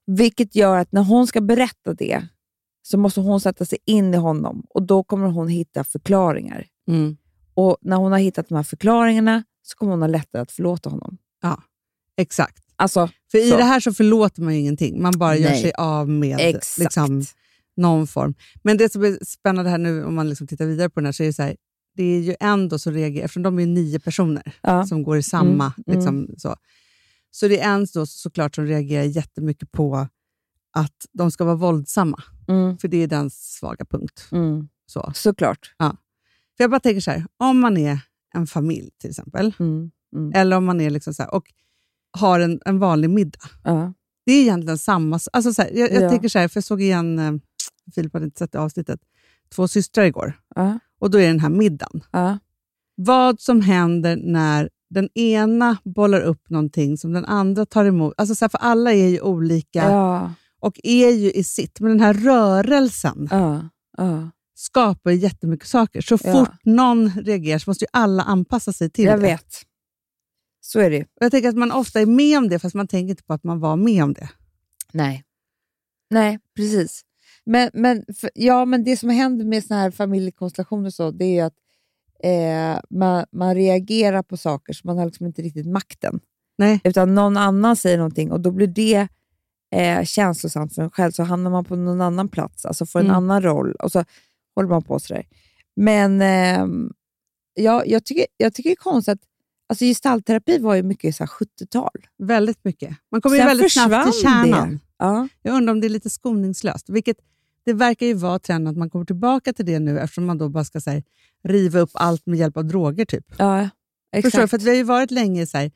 Vilket gör att när hon ska berätta det så måste hon sätta sig in i honom och då kommer hon hitta förklaringar. Mm. Och när hon har hittat de här förklaringarna så kommer hon ha lättare att förlåta honom. Exakt. Alltså, För i Så. det här så förlåter man ju ingenting. Man bara gör Nej. sig av med Exakt. liksom, någon form. Men det som är spännande här nu, om man liksom tittar vidare på den här, så är det så här, det är ju ändå så reagerar, eftersom de är nio personer Ja. som går i samma, Mm, mm. liksom, så. Så det är en då såklart som reagerar jättemycket på att de ska vara våldsamma. mm, För det är den svaga punkt. mm, Så. såklart. För jag bara tänker så här, om man är en familj till exempel, Mm, mm, eller om man är liksom så här, och har en, en vanlig middag. ja, Det är egentligen samma... Alltså så här, jag jag Ja. tänker så här, för jag såg igen, eh, Filip hade inte sett det avsnittet, Två systrar igår. ja, Och då är det den här middagen. ja, Vad som händer när den ena bollar upp någonting som den andra tar emot. Alltså så här, för alla är ju olika ja, och är ju i sitt. Men den här rörelsen ja, ja. skapar ju jättemycket saker. Så fort någon reagerar så måste ju alla anpassa sig till Jag det. vet. Så är det. Och jag tänker att man ofta är med om det, fast man tänker inte på att man var med om det. Nej. Nej, precis. Men, men, för, ja, men det som händer med såna här familjekonstellationer så, det är att eh, man, man reagerar på saker så man har liksom inte riktigt makten. Nej. Utan någon annan säger någonting och då blir det eh, känslosamt för en själv. Så hamnar man på någon annan plats, alltså får en Mm. annan roll och så håller man på sådär. Men ehm, ja, jag, tycker, jag tycker det är konstigt att alltså, gestaltterapi var ju mycket så här 70-tal. Väldigt mycket. Man kommer ju väldigt snabbt till kärnan. det. Ja. Jag undrar om det är lite skoningslöst. Vilket, det verkar ju vara trenden att man kommer tillbaka till det nu eftersom man då bara ska så här, riva upp allt med hjälp av droger. typ. Ja, exakt. Förstår du? För vi har ju varit länge så här,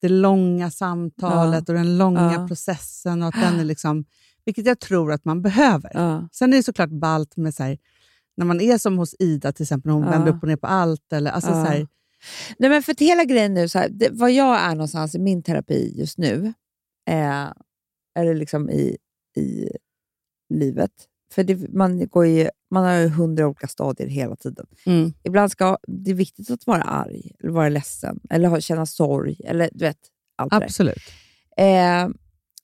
det långa samtalet och den långa Ja. processen. Och att den är liksom, vilket jag tror att man behöver. ja. Sen är det såklart ballt med så här, när man är som hos Ida till exempel, när hon Ja. vänder upp och ner på allt. Eller, alltså, Ja. så här, Nej, men för hela grejen nu, så här, det, vad jag är någonstans i min terapi just nu, eh, eller liksom i, i livet. För det, man, går ju, man har ju hundra olika stadier hela tiden. mm, Ibland ska det är viktigt att vara arg, eller vara ledsen, eller ha, känna sorg. Eller du vet, allt absolut. Eh,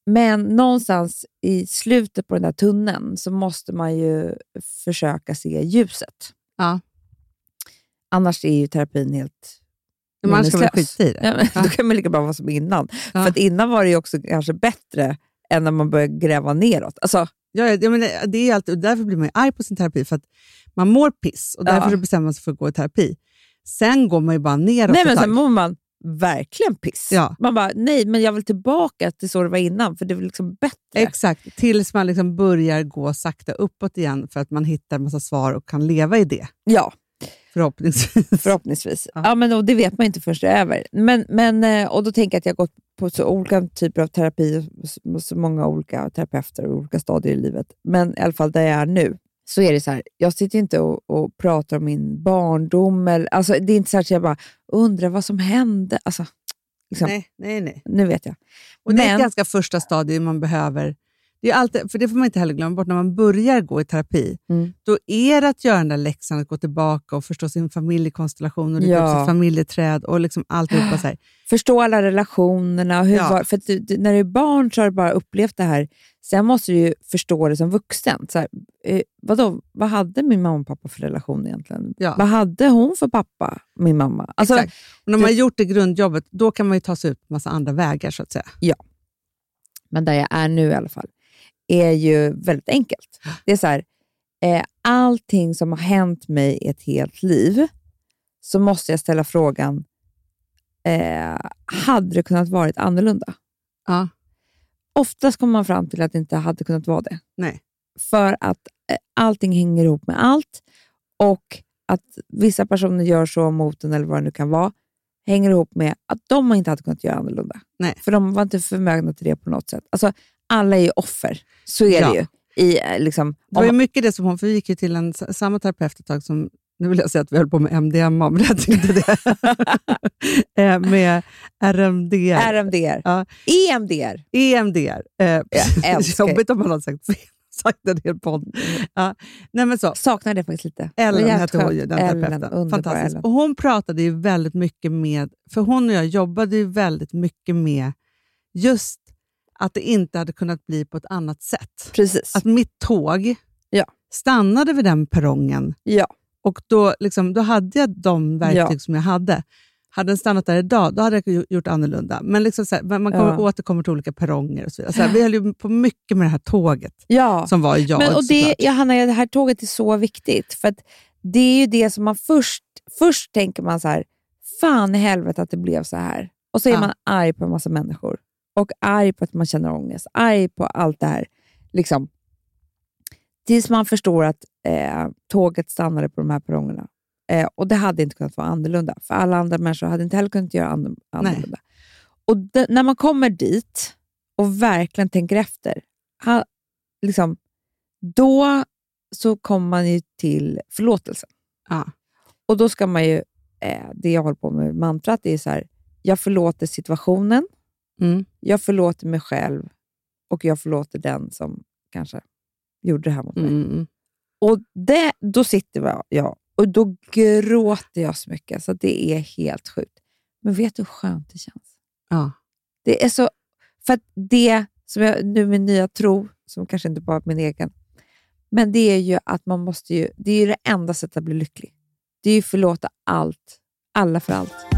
men någonstans i slutet på den där tunneln så måste man ju försöka se ljuset. Ja. Annars är ju terapin helt Man ska väl meningslös. skita i det. Ja, men Ja. Då kan man lika bra vara som innan. Ja. För att innan var det ju också kanske bättre än när man började gräva neråt. Alltså, Ja, ja, men det, är alltid, och därför blir man ju arg på sin terapi, för att man mår piss och därför Ja. bestämmer man sig för att gå i terapi. Sen går man ju bara neråt nej, men sen mår man verkligen piss. Ja. Man bara, nej, men jag vill tillbaka till så det var innan, för det är liksom bättre. Exakt, tills man liksom börjar gå sakta uppåt igen för att man hittar massa svar och kan leva i det. Ja. Förhoppningsvis. Förhoppningsvis. Ja. Ja. men, och det vet man inte först det är över. Men, men, eh, och då tänker jag att jag har gått på så olika typer av terapi och så många olika terapeuter och olika stadier i livet. Men i alla fall där jag är nu, så är det så här, jag sitter inte och, och pratar om min barndom. Eller, alltså, det är inte så att jag bara undrar vad som hände. Alltså, liksom, Nej, nej, nej. Nu vet jag. Och det är Men- ett ganska första stadie man behöver. Det är alltid, för det får man inte heller glömma bort när man börjar gå i terapi. Mm. Då är det att göra den där läxan, att gå tillbaka och förstå sin familjekonstellation och Ja. ja. sitt familjeträd och liksom alltihopa. Så här. Förstå alla relationerna. Hur Ja. var, för du, du, när du är barn så har du bara upplevt det här. Sen måste du ju förstå det som vuxen. Så här, eh, vadå, vad hade min mamma och pappa för relation egentligen? Ja. Vad hade hon för pappa, min mamma? Alltså, Exakt. Och när man har gjort det grundjobbet, då kan man ju ta sig ut på massa andra vägar. så att säga. men där jag är nu i alla fall, är ju väldigt enkelt. Det är så här, eh, allting som har hänt mig i ett helt liv, så måste jag ställa frågan, eh, hade det kunnat varit annorlunda? Ja. Oftast kommer man fram till att det inte hade kunnat vara det. Nej. För att eh, allting hänger ihop med allt och att vissa personer gör så mot en eller vad det nu kan vara, hänger ihop med att de inte hade kunnat göra annorlunda. Nej. För de var inte förmögna till det på något sätt. Alltså, alla är ju offer. Så är Ja. det ju. I, eh, liksom, Det var ju mycket det som hon, för vi gick ju till en, samma terapeut ett tag som, nu vill jag säga att vi höll på med MDMA, men jag tänkte det. Eh, med RMDR. RMDR. Ja. EMDR. EMDR. Eh, älskar- Jobbigt om man har sagt fel. Sagt en hel podd. Ja. Nej, men så. Saknar det faktiskt lite. Ellen hette hon ju, den terapeuten. underbara Fantastisk. Ellen. Och hon pratade ju väldigt mycket med, för hon och jag jobbade ju väldigt mycket med just att det inte hade kunnat bli på ett annat sätt. Precis. Att mitt tåg Ja. stannade vid den perrongen ja. och då, liksom, då hade jag de verktyg Ja. som jag hade. Hade den stannat där idag, då hade jag gjort annorlunda. Men liksom så här, man kommer, Ja. återkommer till olika perronger och så vidare. Så här, vi höll ju på mycket med det här tåget ja. som var jag Men, och det, ja, Hanna, det här tåget är så viktigt. För det är ju det som man först... Först tänker man så här, fan i helvete att det blev så här. Och så är Ja. man arg på en massa människor. Och arg på att man känner ångest. Arg på allt det här. Liksom. Tills man förstår att eh, tåget stannade på de här perrongerna. Eh, och det hade inte kunnat vara annorlunda. För alla andra människor hade inte heller kunnat göra an- annorlunda. Och det, när man kommer dit och verkligen tänker efter, ha, liksom, då så kommer man ju till förlåtelsen. Ja. Och då ska man ju, eh, det jag håller på med mantrat, är så här, jag förlåter situationen, Mm. jag förlåter mig själv och jag förlåter den som kanske gjorde det här mot mig. Mm. Och det, då sitter jag- och då gråter jag så mycket så att det är helt sjukt. Men vet du hur skönt det känns? Ja. Det är så, för att det som jag nu med nya tro, som kanske inte bara är min egen, men det är ju att man måste ju, det är ju det enda sättet att bli lycklig. Det är ju förlåta allt, alla för allt.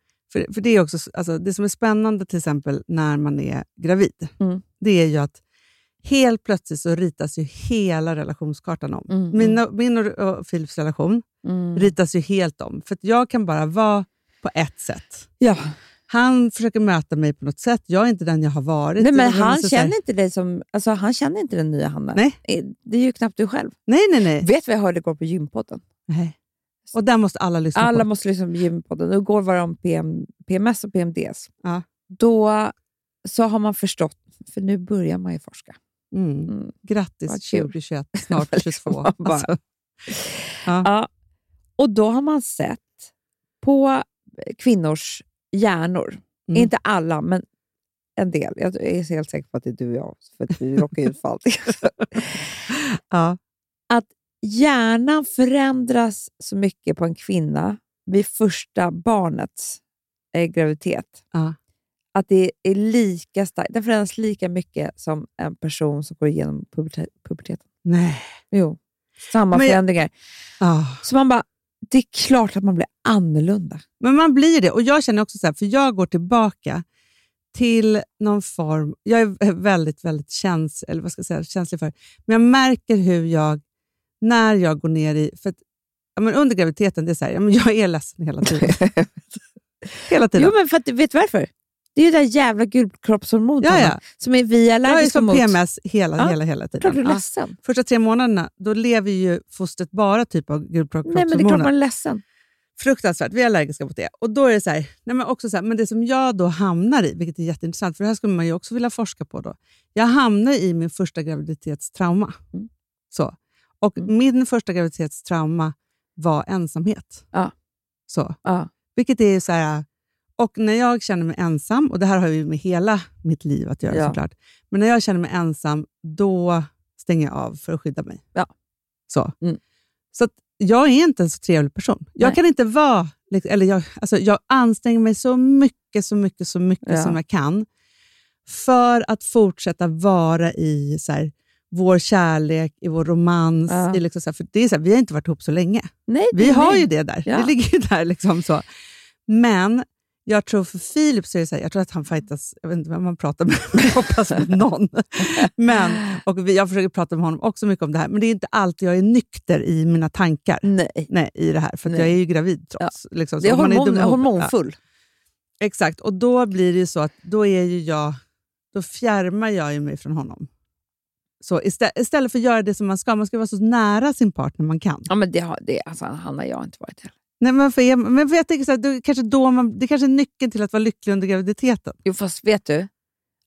för, för det är också alltså, det som är spännande till exempel när man är gravid, Mm. det är ju att helt plötsligt så ritas ju hela relationskartan om. Mm, Min, min och, och Philips relation Mm. ritas ju helt om, för jag kan bara vara på ett sätt. Ja. Han försöker möta mig på något sätt. Jag är inte den jag har varit. Nej, men han känner inte dig som... Alltså, han känner inte den nya Hanna. Nej. Eh, Det är ju knappt du själv. Nej, nej, nej. Vet vad jag hörde igår på gympodden? nej. Och där måste alla lyssna Alla på. måste lyssna på gympodden. Igår var det om PM, PMS och PMDS. Ja. Då så har man förstått, för nu börjar man ju forska. Mm. Mm. Grattis Vad kul. 2021, snart Liksom 22. man bara- Alltså, ja. Ja. Och då har man sett på kvinnors hjärnor, Mm. inte alla, men en del. Jag är helt säker på att det är du och jag, för att vi råkar ut för allting. Ja. att hjärnan förändras så mycket på en kvinna vid första barnets eh, graviditet. Ja. Att det är lika starkt. Den förändras lika mycket som en person som går igenom puberteten. Nej. Jo, samma Men förändringar. Ah. Så man bara, det är klart att man blir annorlunda. Men man blir det. Och jag känner också så här, för jag går tillbaka till någon form... Jag är väldigt, väldigt käns, eller vad ska jag säga, känslig för Men jag märker hur jag, när jag går ner i... För att, ja, men under graviditeten, det är så här, ja, men jag är ledsen hela tiden. hela tiden. Jo, men för att, vet du varför? Det är ju det där jävla gulkroppshormonet Ja, ja. Som är vi är jag är allergiska som mot. PMS hela, Ja, hela, hela Klart du tiden. är ledsen. Första tre månaderna då lever ju fostret bara typ av Nej, men det är klart man är ledsen. Fruktansvärt. Vi är allergiska mot det. Och då är det så här, nej men också så här, men det som jag då hamnar i, vilket är jätteintressant, för det här skulle man ju också vilja forska på. då. Jag hamnar i min första graviditetstrauma. Mm. Så. Och min första graviditetstrauma var ensamhet. Ja. Så. Ja. Vilket är så här, och när jag känner mig ensam, och det här har ju med hela mitt liv att göra Ja. såklart, men när jag känner mig ensam, då stänger jag av för att skydda mig. Ja. Så. Mm. Så jag är inte en så trevlig person. Jag Nej. kan inte vara... liksom- Eller jag, alltså jag anstränger mig så mycket, så mycket, så mycket Ja. som jag kan för att fortsätta vara i så här, vår kärlek, i vår romans. Ja. I liksom så här, för det är så här, vi har inte varit ihop så länge. Nej, Vi nej, har ju det där. Ja. Det ligger ju där. Liksom så. Men jag tror för Filip så är det så här, jag tror att han fightas, jag vet inte vem man pratar med, men jag hoppas med någon. Men, och jag försöker prata med honom också mycket om det här, men det är inte alltid jag är nykter i mina tankar Nej. nej, i det här, för jag är ju gravid trots. Liksom, Det är hormon, huvudet. hormonfull. Ja, exakt, och då blir det ju så att då är ju jag, då fjärmar jag ju mig från honom. Så istället, istället för att göra det som man ska, man ska vara så nära sin partner man kan. Ja, men det har det, alltså, han har jag inte varit heller. Nej, men för, men för jag tänker så här, då, kanske då man, det kanske är nyckeln till att vara lycklig under graviditeten. Jo, fast vet du?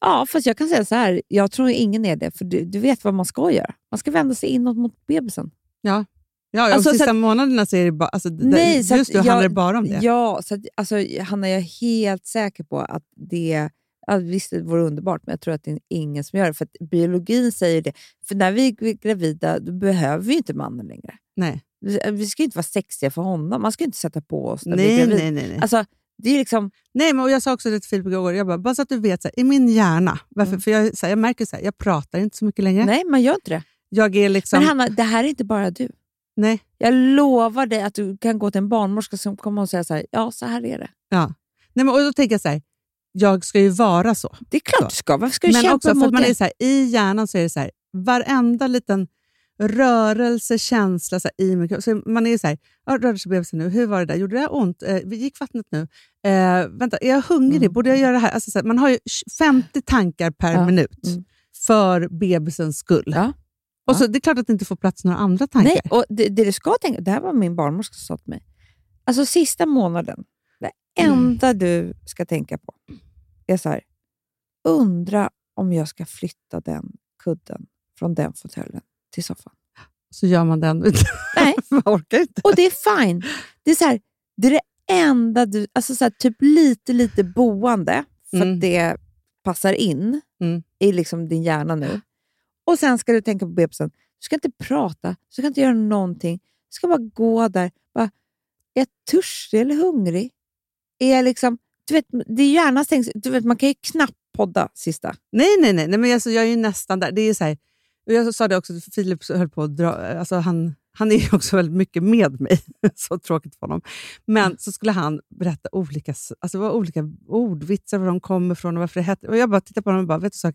Ja, fast jag kan säga så här. Jag tror ingen är det, för du, du vet vad man ska göra. Man ska vända sig inåt mot bebisen. Ja, ja Alltså, och sista att- månaderna så är det bara, alltså, det- Nej, så just nu handlar det bara om det. Ja, så att, alltså, Hanna, jag är helt säker på att det... Visst, det vore underbart, men jag tror att det är ingen som gör det. För biologin säger det. För när vi är gravida då behöver vi inte mannen längre. Nej. Vi, vi ska inte vara sexiga för honom. Man ska inte sätta på oss när vi är Nej, gravida. nej, nej. nej. Alltså, det är liksom... nej men jag sa också det till Filip igår, jag bara, bara så att du vet, så här, i min hjärna, varför, Mm. för jag, så här, jag märker så här, jag pratar inte så mycket längre. Nej, man gör inte det. Jag är liksom... Men Hanna, det här är inte bara du. nej. Jag lovar dig att du kan gå till en barnmorska som kommer och säga så här, ja, så här är det. Ja. Nej, men, och då tänker jag så här, jag ska ju vara så. Det är klart du ska. Varför ska du Men kämpa också för att man det? är så här, i hjärnan så är det så här, varenda liten rörelse, känsla så här, i min kropp. Så man är så här, rörde sig bebisen nu? Hur var det där? Gjorde det ont? Eh, gick vattnet nu? Eh, vänta, är jag hungrig? Mm. Borde jag göra det här? Alltså, så här man har ju 50 tankar per Ja. minut Mm. för bebisens skull. Ja. Och så, Det är klart att det inte får plats några andra tankar. Nej, och det, det du ska tänka, det här var min barnmorska som sa till mig. Alltså sista månaden, det enda du ska tänka på är så här, undra om jag ska flytta den kudden från den fåtöljen till soffan. Så gör man inte. Nej. man orkar inte. Och det är fine. Det är, så här, det, är det enda du... Alltså så här, typ lite, lite boende, för Mm. att det passar in Mm. i liksom din hjärna nu. Och sen ska du tänka på bebisen. Du ska inte prata, du ska inte göra någonting. Du ska bara gå där. Bara, är jag törstig eller hungrig? Är liksom... Du vet, det är hjärnan stängs. Du vet, man kan ju knappt podda sista. Nej, nej, nej. nej men alltså, jag är ju nästan där. Det är så här, jag sa det också, Filip höll på att dra... Alltså, han, han är ju också väldigt mycket med mig. så tråkigt för honom. Men så skulle han berätta olika, alltså, olika ordvitsar, var de kommer ifrån och varför det hette. Och jag bara tittade på honom och bara, vet du sak?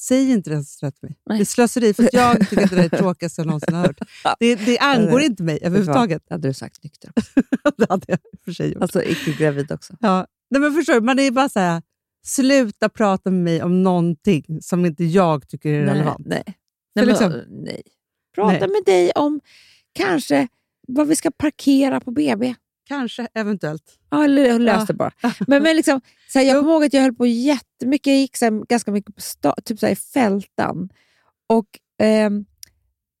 Säg inte det till mig. Nej. Det är slöseri, för jag tycker att det är det tråkigaste jag någonsin har hört. Det, det angår inte mig överhuvudtaget. Det hade du sagt nykter. det hade jag för sig gjort. Alltså icke gravid också. Ja. Nej, men förstår du, man är bara så här, sluta prata med mig om någonting som inte jag tycker är relevant. Nej. För Nej, men, liksom- nej. Prata Nej. med dig om kanske vad vi ska parkera på BB. Kanske, eventuellt. Ja, eller lös det bara. Men, men liksom, så här, jag kommer ihåg att jag höll på jättemycket. Jag gick så här, ganska mycket på sta, typ så här, i fältan. och ehm,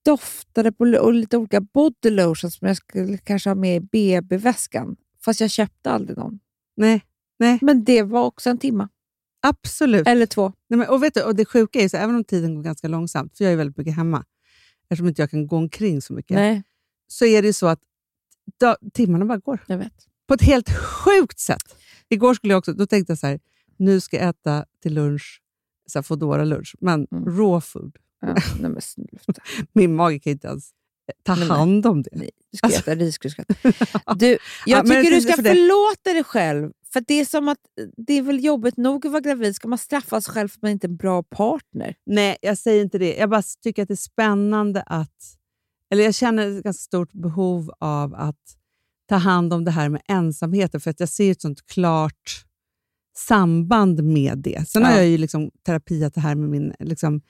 doftade på och lite olika body lotions som jag skulle kanske ha med i BB-väskan. Fast jag köpte aldrig någon. Nej, nej. Men det var också en timma. Absolut. Eller två. Nej, men, och, vet du, och Det sjuka är ju så även om tiden går ganska långsamt, för jag är väldigt mycket hemma, eftersom inte jag kan gå omkring så mycket, Nej, så är det ju så att da, timmarna bara går. jag vet. På ett helt sjukt sätt. Igår skulle jag också, då tänkte jag så här, nu ska jag äta till lunch, så här foodora lunch, men Mm. raw food. Ja, nej, men sluta. Min mage kan inte ens ta Nej, hand om det. Nej, du ska Alltså- äta risgrynsgröt. Du, Ja, jag men tycker du ska för förlåta dig själv. För det är som att det är väl jobbigt nog att vara gravid. Ska man straffa sig själv för att man inte är en bra partner? Nej, jag säger inte det. Jag bara tycker att det är spännande att... Eller jag känner ett ganska stort behov av att ta hand om det här med ensamheten, för att jag ser ett sånt klart samband med det. Sen har Ja. jag ju liksom terapiat det här med min... Liksom,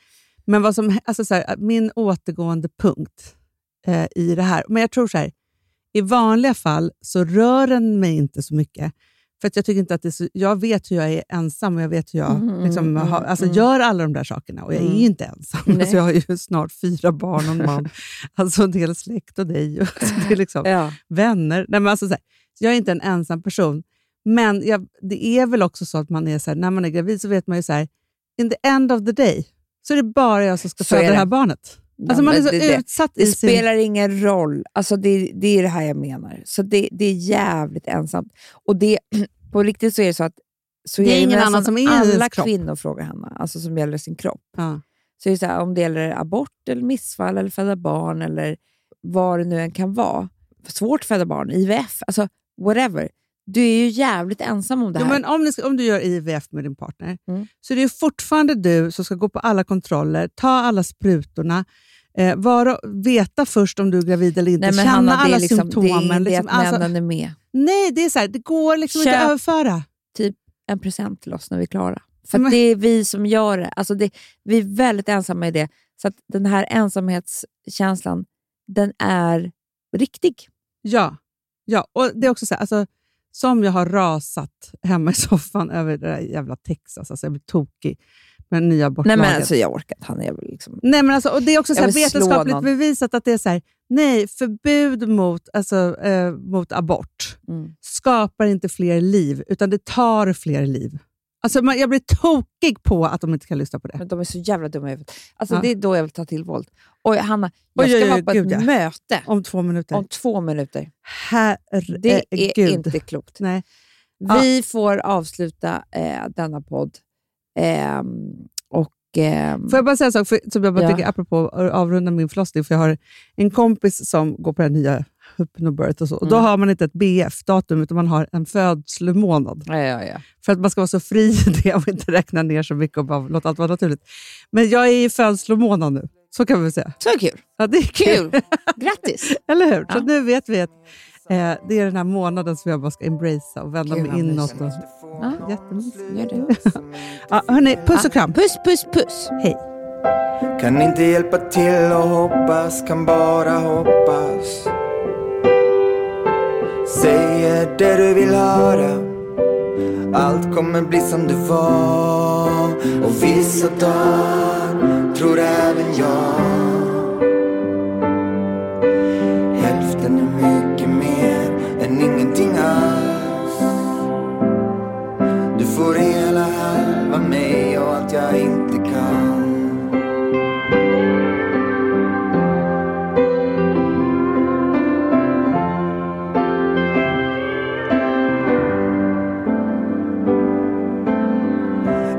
men vad som, alltså så här, min återgående punkt eh, i det här... Men jag tror så här, i vanliga fall så rör den mig inte så mycket. För jag tycker inte att det så, Jag vet hur jag är ensam och jag vet hur jag Mm, liksom, mm, har, alltså, mm. gör alla de där sakerna. Och jag Mm. är ju inte ensam. Nej. Alltså, jag har ju snart fyra barn och en man. alltså en hel släkt och dig. Och, alltså, det är liksom, Ja. Vänner. Nej, men alltså, så här, jag är inte en ensam person. Men jag, det är väl också så att man är så här, när man är gravid så vet man ju så här, in the end of the day så är det bara jag som ska Så föda det det. här barnet. Ja, Alltså man är så det- det- utsatt Det sin... spelar ingen roll. Alltså det, det är det här jag menar. Så det, det är jävligt ensamt. Och det, på riktigt så är det så att så Det är ju ingen annan som är alla kvinnor frågar Hanna, alltså som gäller sin kropp. Ja. Så är det så här, om det gäller abort, eller missfall, eller föda barn eller vad det nu än kan vara. Svårt att föda barn, IVF, alltså whatever. Du är ju jävligt ensam om det här. men om, ni om du gör IVF med din partner, Mm. så är det ju fortfarande du som ska gå på alla kontroller, ta alla sprutorna, eh, vara, veta först om du är gravid eller inte, Nej, men känna Hanna, alla liksom, symptomen. Det är liksom, att alltså, männen är med. nej, det är så här, det går liksom inte att överföra. en present till oss när vi är klara. För Men- det är vi som gör det. Alltså det. Vi är väldigt ensamma i det. Så den här ensamhetskänslan, den är riktig. Ja, ja. och det är också så här, alltså, som jag har rasat hemma i soffan över det där jävla Texas. Alltså, jag blir tokig med nya Nej abortlagen. men alltså jag orkar inte. Han är väl liksom... Nej, men alltså, och det är också så här vetenskapligt bevisat att det är så här, nej, förbud mot, alltså, eh, mot abort Mm. skapar inte fler liv, utan det tar fler liv. Alltså, man, jag blir tokig på att de inte kan lyssna på det. Men de är så jävla dumma i huvudet. Alltså Ja. det är då jag vill ta till våld. Oj Hanna, jag Oj, ska oj, vara på gud, ett ja. möte Om två minuter. om två minuter. Herregud. Det är inte klokt. Nej. Vi får avsluta eh, denna podd. Ehm, och, ehm, Får jag bara säga en sak för, som jag bara Ja. tycker, apropå att avrunda min förlossning, för jag har en kompis som går på den nya Hypnobirth och så. Och då Mm. har man inte ett BF-datum, utan man har en födslomånad. ja, ja, ja. För att man ska vara så fri i det och inte räkna ner så mycket och bara låta allt vara naturligt. Men jag är i födslomånad nu, så kan vi väl säga. Så kul! Ja, det är kul. Kul! Grattis! Eller hur? Så nu vet vi att eh, det är den här månaden som jag bara ska embracea och vända Gud, mig inåt. Och, Ja, jättemysigt. gör det. Ja, hörni, puss och kram. Puss, puss, puss! Hej. Kan inte hjälpa till och hoppas, kan bara hoppas Säger det du vill höra Allt kommer bli som det var Och vissa dagar tror även jag ingenting alls. Du får hela halva mig och allt jag inte kan.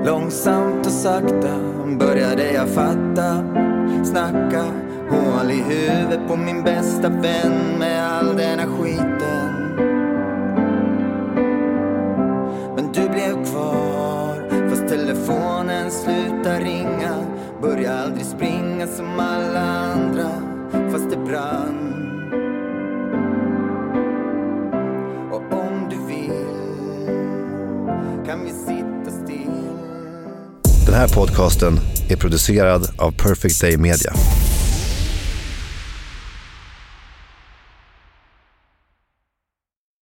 Långsamt och sakta började jag fatta Snacka hål i huvudet på min bästa vän med all denna skiten. Men du blev kvar fast telefonen slutar ringa. Börja aldrig springa som alla andra fast det brann. Och om du vill kan vi sitta still. Den här podcasten är producerad av Perfect Day Media.